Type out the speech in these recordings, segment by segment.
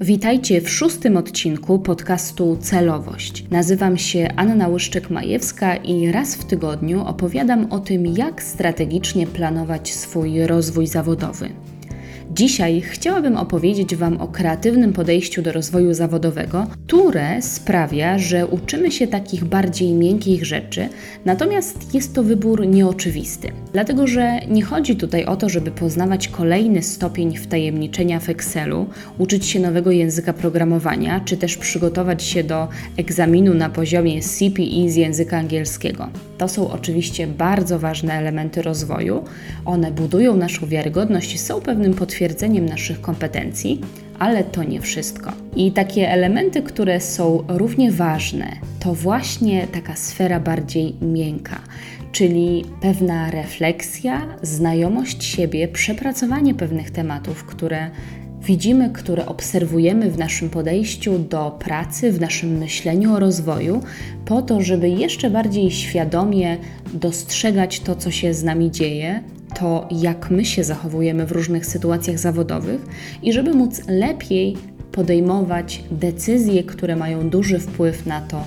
Witajcie w szóstym odcinku podcastu Celowość. Nazywam się Anna Łyszczyk-Majewska i raz w tygodniu opowiadam o tym, jak strategicznie planować swój rozwój zawodowy. Dzisiaj chciałabym opowiedzieć Wam o kreatywnym podejściu do rozwoju zawodowego, które sprawia, że uczymy się takich bardziej miękkich rzeczy, natomiast jest to wybór nieoczywisty. Dlatego, że nie chodzi tutaj o to, żeby poznawać kolejny stopień wtajemniczenia w Excelu, uczyć się nowego języka programowania, czy też przygotować się do egzaminu na poziomie CPE z języka angielskiego. To są oczywiście bardzo ważne elementy rozwoju. One budują naszą wiarygodność i są pewnym potwierdzeniem naszych kompetencji, ale to nie wszystko. I takie elementy, które są równie ważne, to właśnie taka sfera bardziej miękka, czyli pewna refleksja, znajomość siebie, przepracowanie pewnych tematów, które widzimy, które obserwujemy w naszym podejściu do pracy, w naszym myśleniu o rozwoju, po to, żeby jeszcze bardziej świadomie dostrzegać to, co się z nami dzieje, to jak my się zachowujemy w różnych sytuacjach zawodowych i żeby móc lepiej podejmować decyzje, które mają duży wpływ na to,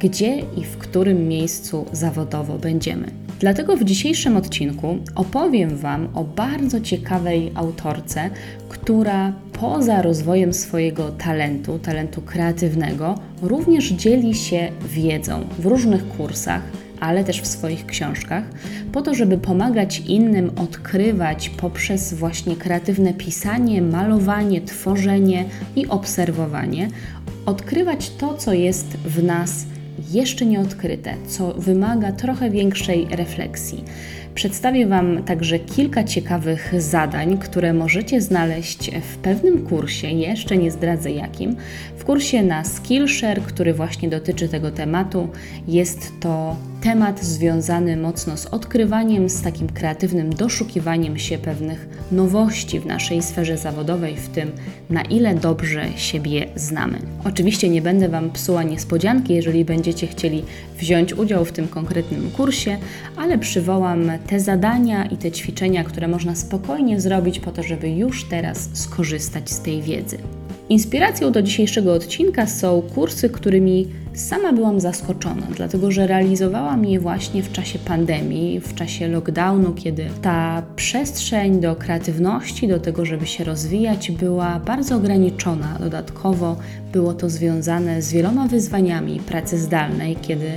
gdzie i w którym miejscu zawodowo będziemy. Dlatego w dzisiejszym odcinku opowiem Wam o bardzo ciekawej autorce, która poza rozwojem swojego talentu, talentu kreatywnego, również dzieli się wiedzą w różnych kursach, ale też w swoich książkach, po to, żeby pomagać innym odkrywać poprzez właśnie kreatywne pisanie, malowanie, tworzenie i obserwowanie, odkrywać to, co jest w nas jeszcze nieodkryte, co wymaga trochę większej refleksji. Przedstawię Wam także kilka ciekawych zadań, które możecie znaleźć w pewnym kursie, jeszcze nie zdradzę jakim. W kursie na Skillshare, który właśnie dotyczy tego tematu, jest to temat związany mocno z odkrywaniem, z takim kreatywnym doszukiwaniem się pewnych nowości w naszej sferze zawodowej, w tym na ile dobrze siebie znamy. Oczywiście nie będę Wam psuła niespodzianki, jeżeli będziecie chcieli wziąć udział w tym konkretnym kursie, ale przywołam te zadania i te ćwiczenia, które można spokojnie zrobić po to, żeby już teraz skorzystać z tej wiedzy. Inspiracją do dzisiejszego odcinka są kursy, którymi sama byłam zaskoczona, dlatego że realizowałam je właśnie w czasie pandemii, w czasie lockdownu, kiedy ta przestrzeń do kreatywności, do tego, żeby się rozwijać, była bardzo ograniczona. Dodatkowo było to związane z wieloma wyzwaniami pracy zdalnej, kiedy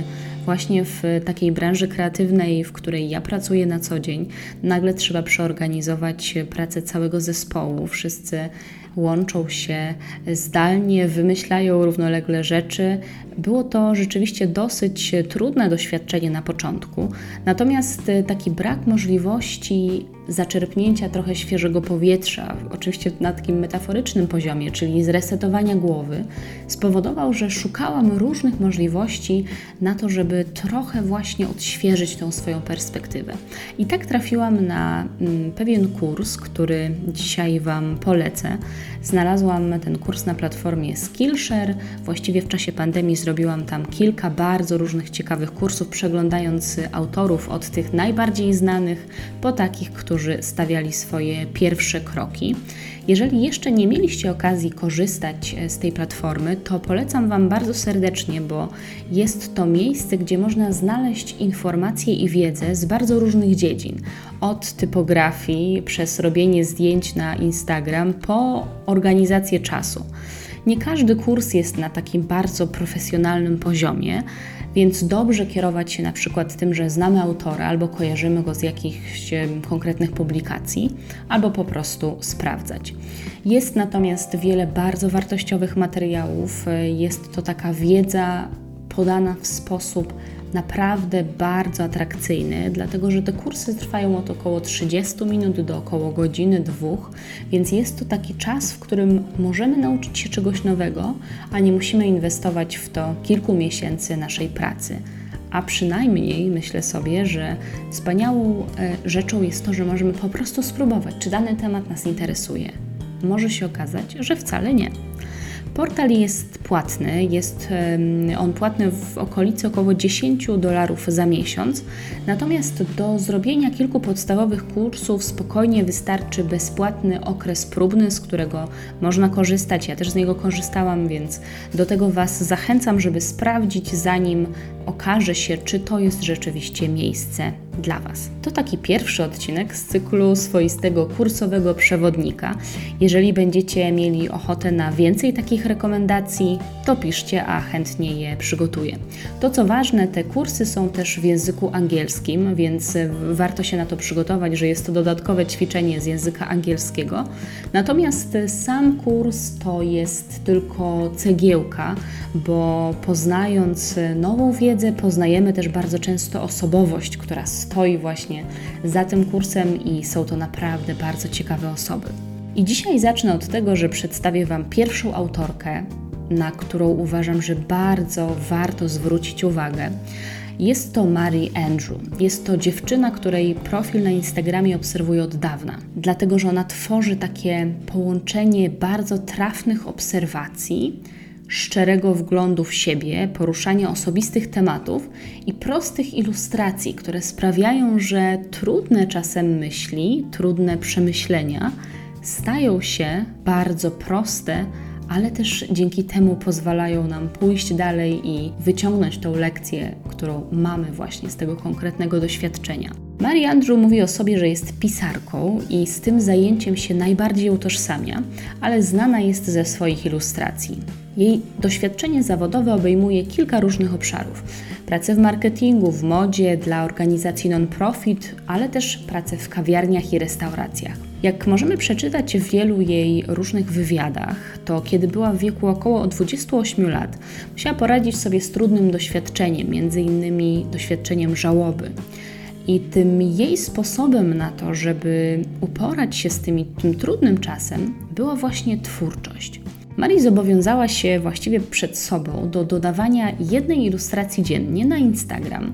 właśnie w takiej branży kreatywnej, w której ja pracuję na co dzień, nagle trzeba przeorganizować pracę całego zespołu. Wszyscy łączą się zdalnie, wymyślają równolegle rzeczy. Było to rzeczywiście dosyć trudne doświadczenie na początku, natomiast taki brak możliwości zaczerpnięcia trochę świeżego powietrza, oczywiście na takim metaforycznym poziomie, czyli zresetowania głowy, spowodował, że szukałam różnych możliwości na to, żeby trochę właśnie odświeżyć tą swoją perspektywę. I tak trafiłam na mm, pewien kurs, który dzisiaj Wam polecę. Znalazłam ten kurs na platformie Skillshare. Właściwie w czasie pandemii zrobiłam tam kilka bardzo różnych ciekawych kursów, przeglądając autorów od tych najbardziej znanych po takich, którzy stawiali swoje pierwsze kroki. Jeżeli jeszcze nie mieliście okazji korzystać z tej platformy, to polecam Wam bardzo serdecznie, bo jest to miejsce, gdzie można znaleźć informacje i wiedzę z bardzo różnych dziedzin. Od typografii, przez robienie zdjęć na Instagram, po organizację czasu. Nie każdy kurs jest na takim bardzo profesjonalnym poziomie, więc dobrze kierować się na przykład tym, że znamy autora albo kojarzymy go z jakichś konkretnych publikacji, albo po prostu sprawdzać. Jest natomiast wiele bardzo wartościowych materiałów, jest to taka wiedza podana w sposób naprawdę bardzo atrakcyjny, dlatego że te kursy trwają od około 30 minut do około godziny, dwóch, więc jest to taki czas, w którym możemy nauczyć się czegoś nowego, a nie musimy inwestować w to kilku miesięcy naszej pracy. A przynajmniej myślę sobie, że wspaniałą e, rzeczą jest to, że możemy po prostu spróbować, czy dany temat nas interesuje. Może się okazać, że wcale nie. Portal jest płatny, jest on płatny w okolicy około 10 dolarów za miesiąc, natomiast do zrobienia kilku podstawowych kursów spokojnie wystarczy bezpłatny okres próbny, z którego można korzystać. Ja też z niego korzystałam, więc do tego Was zachęcam, żeby sprawdzić, zanim okaże się, czy to jest rzeczywiście miejsce dla Was. To taki pierwszy odcinek z cyklu swoistego kursowego przewodnika. Jeżeli będziecie mieli ochotę na więcej takich rekomendacji, to piszcie, a chętnie je przygotuję. To co ważne, te kursy są też w języku angielskim, więc warto się na to przygotować, że jest to dodatkowe ćwiczenie z języka angielskiego. Natomiast sam kurs to jest tylko cegiełka, bo poznając nową wiedzę, poznajemy też bardzo często osobowość, która stoi właśnie za tym kursem i są to naprawdę bardzo ciekawe osoby. I dzisiaj zacznę od tego, że przedstawię Wam pierwszą autorkę, na którą uważam, że bardzo warto zwrócić uwagę. Jest to Mary Andrew. Jest to dziewczyna, której profil na Instagramie obserwuję od dawna, dlatego że ona tworzy takie połączenie bardzo trafnych obserwacji szczerego wglądu w siebie, poruszania osobistych tematów i prostych ilustracji, które sprawiają, że trudne czasem myśli, trudne przemyślenia stają się bardzo proste, ale też dzięki temu pozwalają nam pójść dalej i wyciągnąć tą lekcję, którą mamy właśnie z tego konkretnego doświadczenia. Mary Andrew mówi o sobie, że jest pisarką i z tym zajęciem się najbardziej utożsamia, ale znana jest ze swoich ilustracji. Jej doświadczenie zawodowe obejmuje kilka różnych obszarów. Pracę w marketingu, w modzie, dla organizacji non-profit, ale też pracę w kawiarniach i restauracjach. Jak możemy przeczytać w wielu jej różnych wywiadach, to kiedy była w wieku około 28 lat, musiała poradzić sobie z trudnym doświadczeniem, innymi doświadczeniem żałoby. I tym jej sposobem na to, żeby uporać się z tymi, tym trudnym czasem, była właśnie twórczość. Marii zobowiązała się właściwie przed sobą do dodawania jednej ilustracji dziennie na Instagram,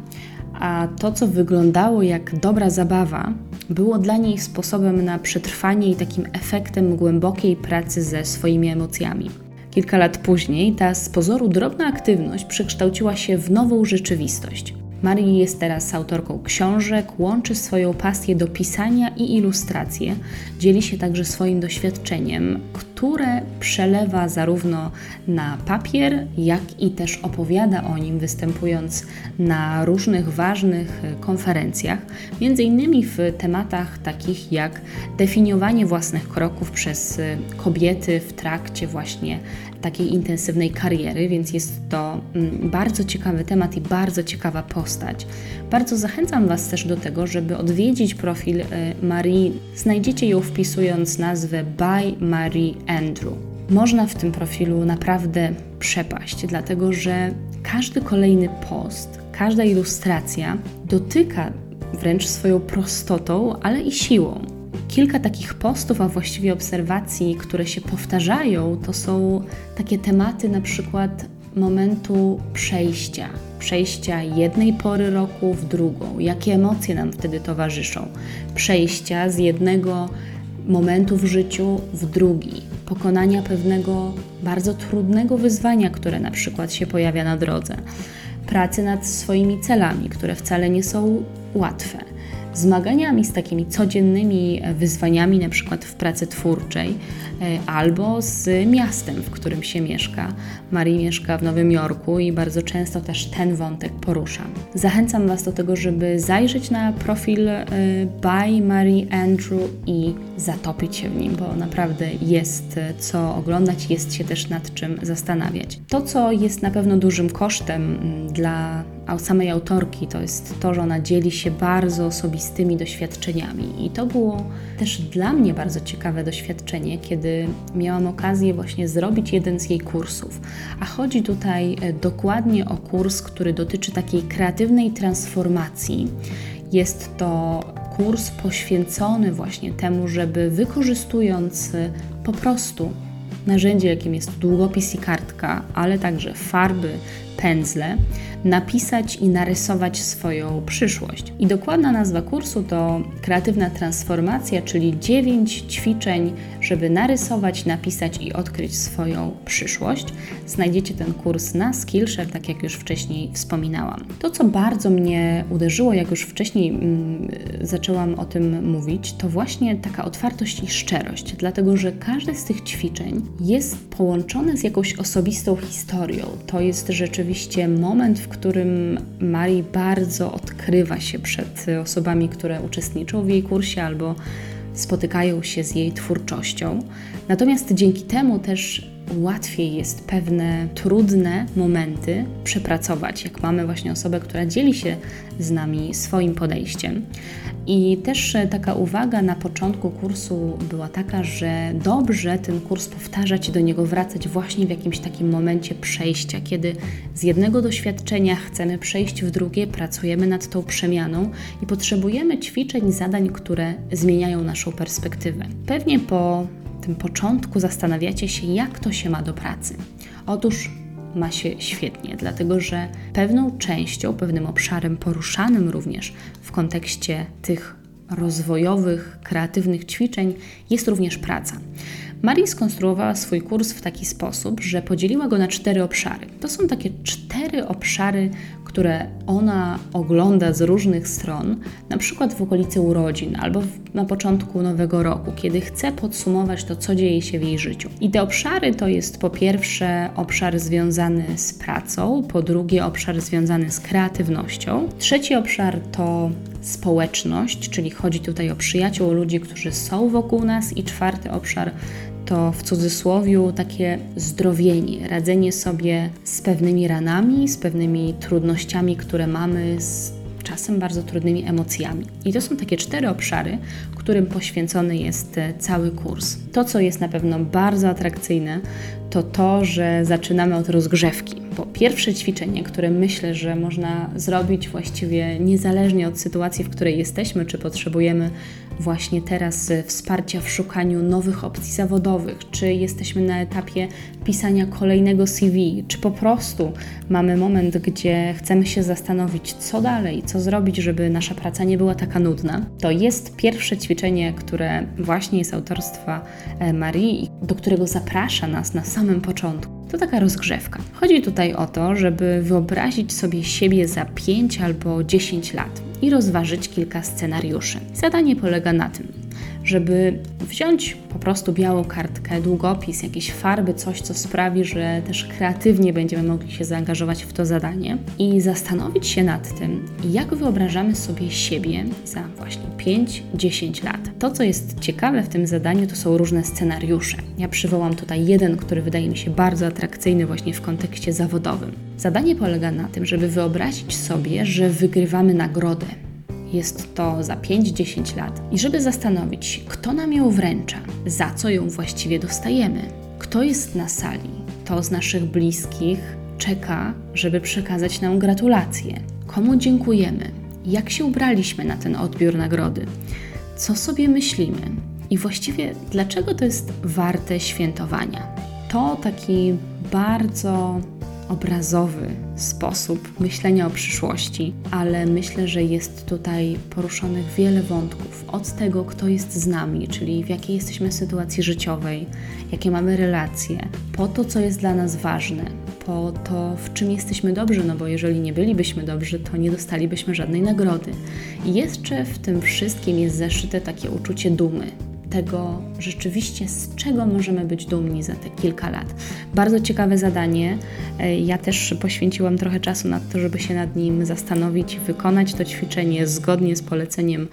a to, co wyglądało jak dobra zabawa, było dla niej sposobem na przetrwanie i takim efektem głębokiej pracy ze swoimi emocjami. Kilka lat później ta z pozoru drobna aktywność przekształciła się w nową rzeczywistość. Marii jest teraz autorką książek, łączy swoją pasję do pisania i ilustracje, dzieli się także swoim doświadczeniem, które przelewa zarówno na papier, jak i też opowiada o nim, występując na różnych ważnych konferencjach, między innymi w tematach takich jak definiowanie własnych kroków przez kobiety w trakcie właśnie takiej intensywnej kariery, więc jest to mm, bardzo ciekawy temat i bardzo ciekawa postać. Bardzo zachęcam Was też do tego, żeby odwiedzić profil y, Marii. Znajdziecie ją wpisując nazwę By Marie Andrew. Można w tym profilu naprawdę przepaść, dlatego że każdy kolejny post, każda ilustracja dotyka wręcz swoją prostotą, ale i siłą. Kilka takich postów, a właściwie obserwacji, które się powtarzają, to są takie tematy na przykład momentu przejścia, przejścia jednej pory roku w drugą, jakie emocje nam wtedy towarzyszą, przejścia z jednego momentu w życiu w drugi, pokonania pewnego bardzo trudnego wyzwania, które na przykład się pojawia na drodze, pracy nad swoimi celami, które wcale nie są łatwe. Zmaganiami z takimi codziennymi wyzwaniami, na przykład w pracy twórczej, albo z miastem, w którym się mieszka. Marii mieszka w Nowym Jorku i bardzo często też ten wątek poruszam. Zachęcam Was do tego, żeby zajrzeć na profil e, by Marie Andrew i zatopić się w nim, bo naprawdę jest e, co oglądać, jest się też nad czym zastanawiać. To, co jest na pewno dużym kosztem dla samej autorki, to jest to, że ona dzieli się bardzo osobistymi doświadczeniami. I to było też dla mnie bardzo ciekawe doświadczenie, kiedy miałam okazję właśnie zrobić jeden z jej kursów. A chodzi tutaj e, dokładnie o kurs, który dotyczy takiej kreatywnej transformacji. Jest to kurs poświęcony właśnie temu, żeby wykorzystując e, po prostu narzędzie, jakim jest długopis i kartka, ale także farby, pędzle napisać i narysować swoją przyszłość. I dokładna nazwa kursu to kreatywna transformacja, czyli 9 ćwiczeń, żeby narysować, napisać i odkryć swoją przyszłość. Znajdziecie ten kurs na Skillshare, tak jak już wcześniej wspominałam. To, co bardzo mnie uderzyło, jak już wcześniej mm, zaczęłam o tym mówić, to właśnie taka otwartość i szczerość, dlatego że każde z tych ćwiczeń jest połączone z jakąś osobistą historią. To jest rzeczywiście moment, w którym Marii bardzo odkrywa się przed osobami, które uczestniczą w jej kursie albo spotykają się z jej twórczością. Natomiast dzięki temu też łatwiej jest pewne trudne momenty przepracować, jak mamy właśnie osobę, która dzieli się z nami swoim podejściem. I też e, taka uwaga na początku kursu była taka, że dobrze ten kurs powtarzać i do niego wracać właśnie w jakimś takim momencie przejścia, kiedy z jednego doświadczenia chcemy przejść w drugie, pracujemy nad tą przemianą i potrzebujemy ćwiczeń, zadań, które zmieniają naszą perspektywę. Pewnie po tym początku zastanawiacie się, jak to się ma do pracy. Otóż ma się świetnie, dlatego że pewną częścią, pewnym obszarem poruszanym również w kontekście tych rozwojowych, kreatywnych ćwiczeń jest również praca. Marii skonstruowała swój kurs w taki sposób, że podzieliła go na cztery obszary. To są takie cztery obszary, które ona ogląda z różnych stron, na przykład w okolicy urodzin albo na początku nowego roku, kiedy chce podsumować to, co dzieje się w jej życiu. I te obszary to jest po pierwsze obszar związany z pracą, po drugie obszar związany z kreatywnością, trzeci obszar to społeczność, czyli chodzi tutaj o przyjaciół, ludzi, którzy są wokół nas, i czwarty obszar to w cudzysłowie takie zdrowienie, radzenie sobie z pewnymi ranami, z pewnymi trudnościami, które mamy, z czasem bardzo trudnymi emocjami. I to są takie cztery obszary, którym poświęcony jest e, cały kurs. To, co jest na pewno bardzo atrakcyjne, to to, że zaczynamy od rozgrzewki. Bo pierwsze ćwiczenie, które myślę, że można zrobić właściwie niezależnie od sytuacji, w której jesteśmy, czy potrzebujemy właśnie teraz wsparcia w szukaniu nowych opcji zawodowych, czy jesteśmy na etapie pisania kolejnego CV, czy po prostu mamy moment, gdzie chcemy się zastanowić, co dalej, co zrobić, żeby nasza praca nie była taka nudna, to jest pierwsze ćwiczenie, które właśnie jest autorstwa e, Marii, do którego zaprasza nas na samym początku. To taka rozgrzewka. Chodzi tutaj o to, żeby wyobrazić sobie siebie za 5 albo 10 lat i rozważyć kilka scenariuszy. Zadanie polega na tym, żeby wziąć po prostu białą kartkę, długopis, jakieś farby, coś, co sprawi, że też kreatywnie będziemy mogli się zaangażować w to zadanie i zastanowić się nad tym, jak wyobrażamy sobie siebie za właśnie 5-10 lat. To, co jest ciekawe w tym zadaniu, to są różne scenariusze. Ja przywołam tutaj jeden, który wydaje mi się bardzo atrakcyjny właśnie w kontekście zawodowym. Zadanie polega na tym, żeby wyobrazić sobie, że wygrywamy nagrodę jest to za 5-10 lat, i żeby zastanowić, kto nam ją wręcza, za co ją właściwie dostajemy, kto jest na sali, kto z naszych bliskich czeka, żeby przekazać nam gratulacje, komu dziękujemy, jak się ubraliśmy na ten odbiór nagrody, co sobie myślimy? I właściwie dlaczego to jest warte świętowania. To taki bardzo obrazowy sposób myślenia o przyszłości, ale myślę, że jest tutaj poruszonych wiele wątków. Od tego, kto jest z nami, czyli w jakiej jesteśmy sytuacji życiowej, jakie mamy relacje, po to, co jest dla nas ważne, po to, w czym jesteśmy dobrzy, no bo jeżeli nie bylibyśmy dobrzy, to nie dostalibyśmy żadnej nagrody. I jeszcze w tym wszystkim jest zaszyte takie uczucie dumy, tego rzeczywiście, z czego możemy być dumni za te kilka lat. Bardzo ciekawe zadanie. E, ja też poświęciłam trochę czasu na to, żeby się nad nim zastanowić i wykonać to ćwiczenie zgodnie z poleceniem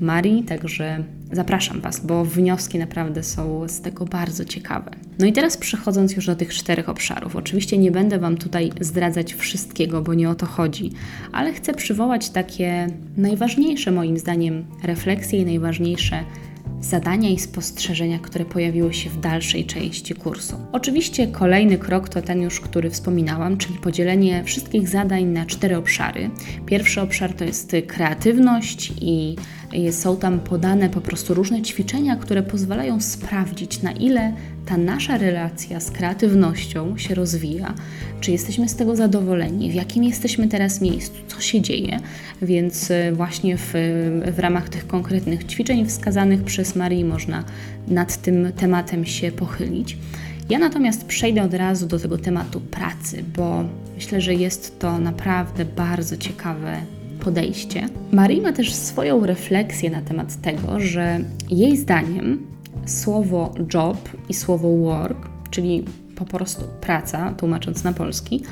Marii, także zapraszam Was, bo wnioski naprawdę są z tego bardzo ciekawe. No i teraz przechodząc już do tych czterech obszarów. Oczywiście nie będę Wam tutaj zdradzać wszystkiego, bo nie o to chodzi, ale chcę przywołać takie najważniejsze moim zdaniem refleksje i najważniejsze zadania i spostrzeżenia, które pojawiły się w dalszej części kursu. Oczywiście kolejny krok to ten już, który wspominałam, czyli podzielenie wszystkich zadań na cztery obszary. Pierwszy obszar to jest kreatywność i są tam podane po prostu różne ćwiczenia, które pozwalają sprawdzić, na ile ta nasza relacja z kreatywnością się rozwija, czy jesteśmy z tego zadowoleni, w jakim jesteśmy teraz miejscu, co się dzieje. Więc e, właśnie w, w ramach tych konkretnych ćwiczeń wskazanych przez Marii można nad tym tematem się pochylić. Ja natomiast przejdę od razu do tego tematu pracy, bo myślę, że jest to naprawdę bardzo ciekawe podejście. Marie ma też swoją refleksję na temat tego, że jej zdaniem słowo job i słowo work, czyli po prostu praca, tłumacząc na polski,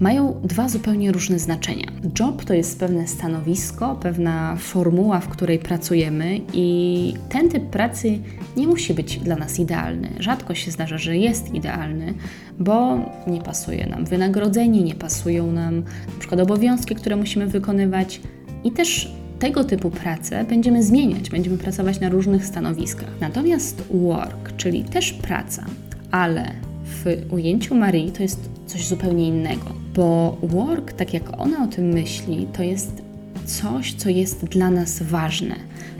mają dwa zupełnie różne znaczenia. Job to jest pewne stanowisko, pewna formuła, w której pracujemy, i ten typ pracy nie musi być dla nas idealny. Rzadko się zdarza, że jest idealny, bo nie pasuje nam wynagrodzenie, nie pasują nam na przykład obowiązki, które musimy wykonywać, i też tego typu pracę będziemy zmieniać, będziemy pracować na różnych stanowiskach. Natomiast work, czyli też praca, ale w ujęciu Marii to jest coś zupełnie innego, bo work, tak jak ona o tym myśli, to jest coś, co jest dla nas ważne.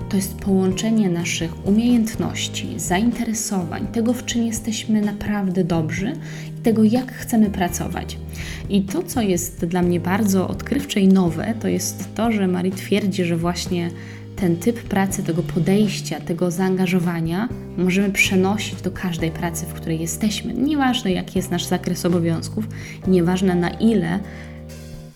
To jest połączenie naszych umiejętności, zainteresowań, tego, w czym jesteśmy naprawdę dobrzy i tego, jak chcemy pracować. I to, co jest dla mnie bardzo odkrywcze i nowe, to jest to, że Marie twierdzi, że właśnie ten typ pracy, tego podejścia, tego zaangażowania możemy przenosić do każdej pracy, w której jesteśmy. Nieważne, jaki jest nasz zakres obowiązków, nieważne na ile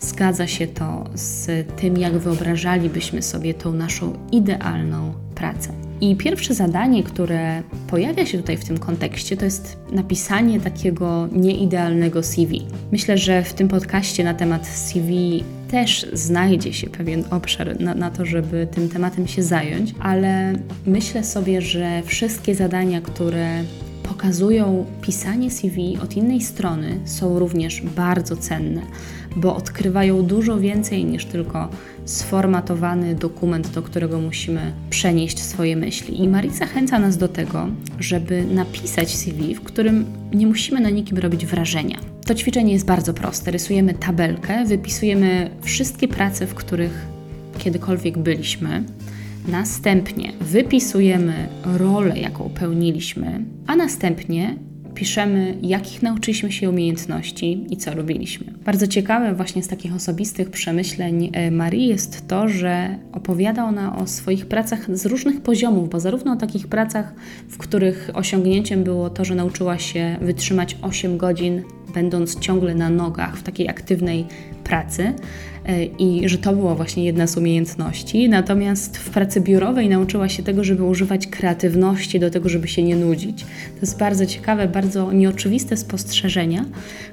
zgadza się to z tym, jak wyobrażalibyśmy sobie tą naszą idealną pracę. I pierwsze zadanie, które pojawia się tutaj w tym kontekście, to jest napisanie takiego nieidealnego CV. Myślę, że w tym podcaście na temat CV też znajdzie się pewien obszar na, na, to, żeby tym tematem się zająć, ale myślę sobie, że wszystkie zadania, które pokazują pisanie CV od innej strony, są również bardzo cenne, bo odkrywają dużo więcej niż tylko sformatowany dokument, do którego musimy przenieść swoje myśli. I Marie zachęca nas do tego, żeby napisać CV, w którym nie musimy na nikim robić wrażenia. To ćwiczenie jest bardzo proste. Rysujemy tabelkę, wypisujemy wszystkie prace, w których kiedykolwiek byliśmy. Następnie wypisujemy rolę, jaką pełniliśmy, a następnie piszemy, jakich nauczyliśmy się umiejętności i co robiliśmy. Bardzo ciekawe właśnie z takich osobistych przemyśleń e, Marii jest to, że opowiada ona o swoich pracach z różnych poziomów, bo zarówno o takich pracach, w których osiągnięciem było to, że nauczyła się wytrzymać 8 godzin będąc ciągle na nogach w takiej aktywnej pracy e, i że to była właśnie jedna z umiejętności. Natomiast w pracy biurowej nauczyła się tego, żeby używać kreatywności do tego, żeby się nie nudzić. To jest bardzo ciekawe, bardzo nieoczywiste spostrzeżenia,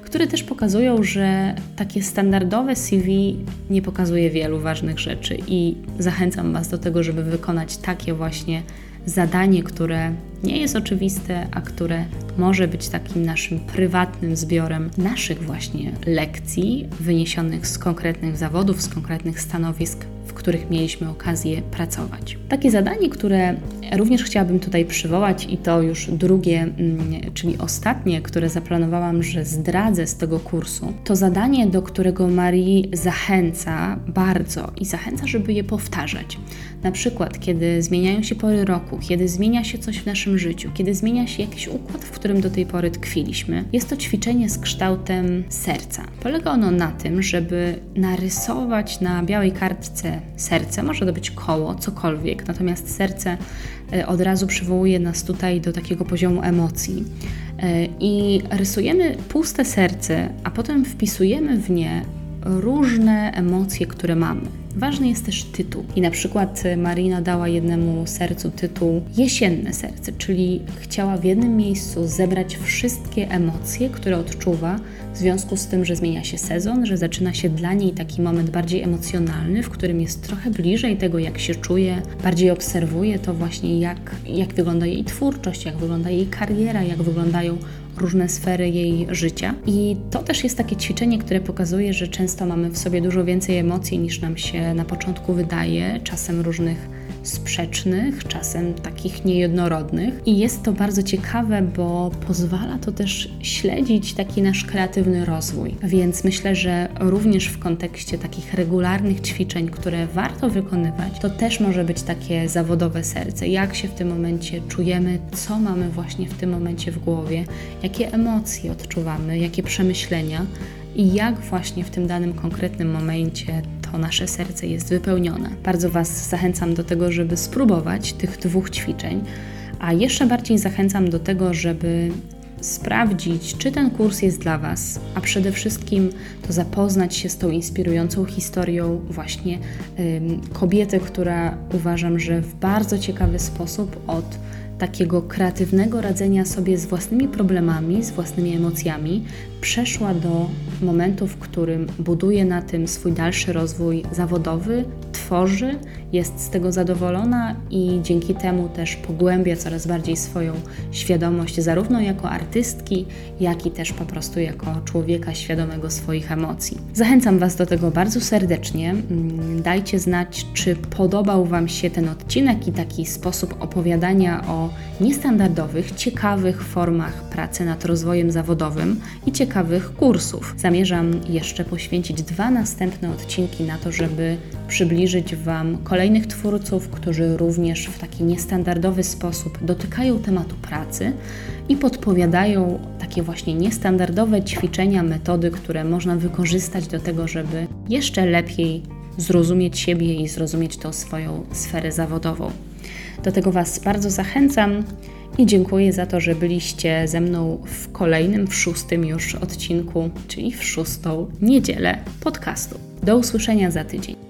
które też pokazują, że takie standardowe CV nie pokazuje wielu ważnych rzeczy i zachęcam Was do tego, żeby wykonać takie właśnie zadanie, które nie jest oczywiste, a które może być takim naszym prywatnym zbiorem naszych właśnie lekcji wyniesionych z konkretnych zawodów, z konkretnych stanowisk w których mieliśmy okazję pracować. Takie zadanie, które również chciałabym tutaj przywołać, i to już drugie, mm, czyli ostatnie, które zaplanowałam, że zdradzę z tego kursu, to zadanie, do którego Marii zachęca bardzo i zachęca, żeby je powtarzać. Na przykład, kiedy zmieniają się pory roku, kiedy zmienia się coś w naszym życiu, kiedy zmienia się jakiś układ, w którym do tej pory tkwiliśmy, jest to ćwiczenie z kształtem serca. Polega ono na tym, żeby narysować na białej kartce serce, może to być koło, cokolwiek, natomiast serce e, od razu przywołuje nas tutaj do takiego poziomu emocji. E, I rysujemy puste serce, a potem wpisujemy w nie różne emocje, które mamy. Ważny jest też tytuł. I na przykład Marina dała jednemu sercu tytuł Jesienne serce, czyli chciała w jednym miejscu zebrać wszystkie emocje, które odczuwa w związku z tym, że zmienia się sezon, że zaczyna się dla niej taki moment bardziej emocjonalny, w którym jest trochę bliżej tego, jak się czuje, bardziej obserwuje to właśnie, jak, jak wygląda jej twórczość, jak wygląda jej kariera, jak wyglądają różne sfery jej życia. I to też jest takie ćwiczenie, które pokazuje, że często mamy w sobie dużo więcej emocji niż nam się na początku wydaje, czasem różnych sprzecznych, czasem takich niejednorodnych. I jest to bardzo ciekawe, bo pozwala to też śledzić taki nasz kreatywny rozwój. Więc myślę, że również w kontekście takich regularnych ćwiczeń, które warto wykonywać, to też może być takie zawodowe serce. Jak się w tym momencie czujemy, co mamy właśnie w tym momencie w głowie, jakie emocje odczuwamy, jakie przemyślenia i jak właśnie w tym danym konkretnym momencie to nasze serce jest wypełnione. Bardzo Was zachęcam do tego, żeby spróbować tych dwóch ćwiczeń, a jeszcze bardziej zachęcam do tego, żeby sprawdzić, czy ten kurs jest dla Was, a przede wszystkim to zapoznać się z tą inspirującą historią właśnie ym, kobiety, która uważam, że w bardzo ciekawy sposób od takiego kreatywnego radzenia sobie z własnymi problemami, z własnymi emocjami, przeszła do momentu, w którym buduje na tym swój dalszy rozwój zawodowy, tworzy, jest z tego zadowolona i dzięki temu też pogłębia coraz bardziej swoją świadomość, zarówno jako artystki, jak i też po prostu jako człowieka świadomego swoich emocji. Zachęcam Was do tego bardzo serdecznie. Mm, dajcie znać, czy podobał Wam się ten odcinek i taki sposób opowiadania o niestandardowych, ciekawych formach pracy nad rozwojem zawodowym i ciekawych kursów. Zamierzam jeszcze poświęcić dwa następne odcinki na to, żeby przybliżyć Wam kolejnych twórców, którzy również w taki niestandardowy sposób dotykają tematu pracy i podpowiadają takie właśnie niestandardowe ćwiczenia, metody, które można wykorzystać do tego, żeby jeszcze lepiej zrozumieć siebie i zrozumieć tą swoją sferę zawodową. Do tego Was bardzo zachęcam i dziękuję za to, że byliście ze mną w kolejnym, w szóstym już odcinku, czyli w szóstą niedzielę podcastu. Do usłyszenia za tydzień.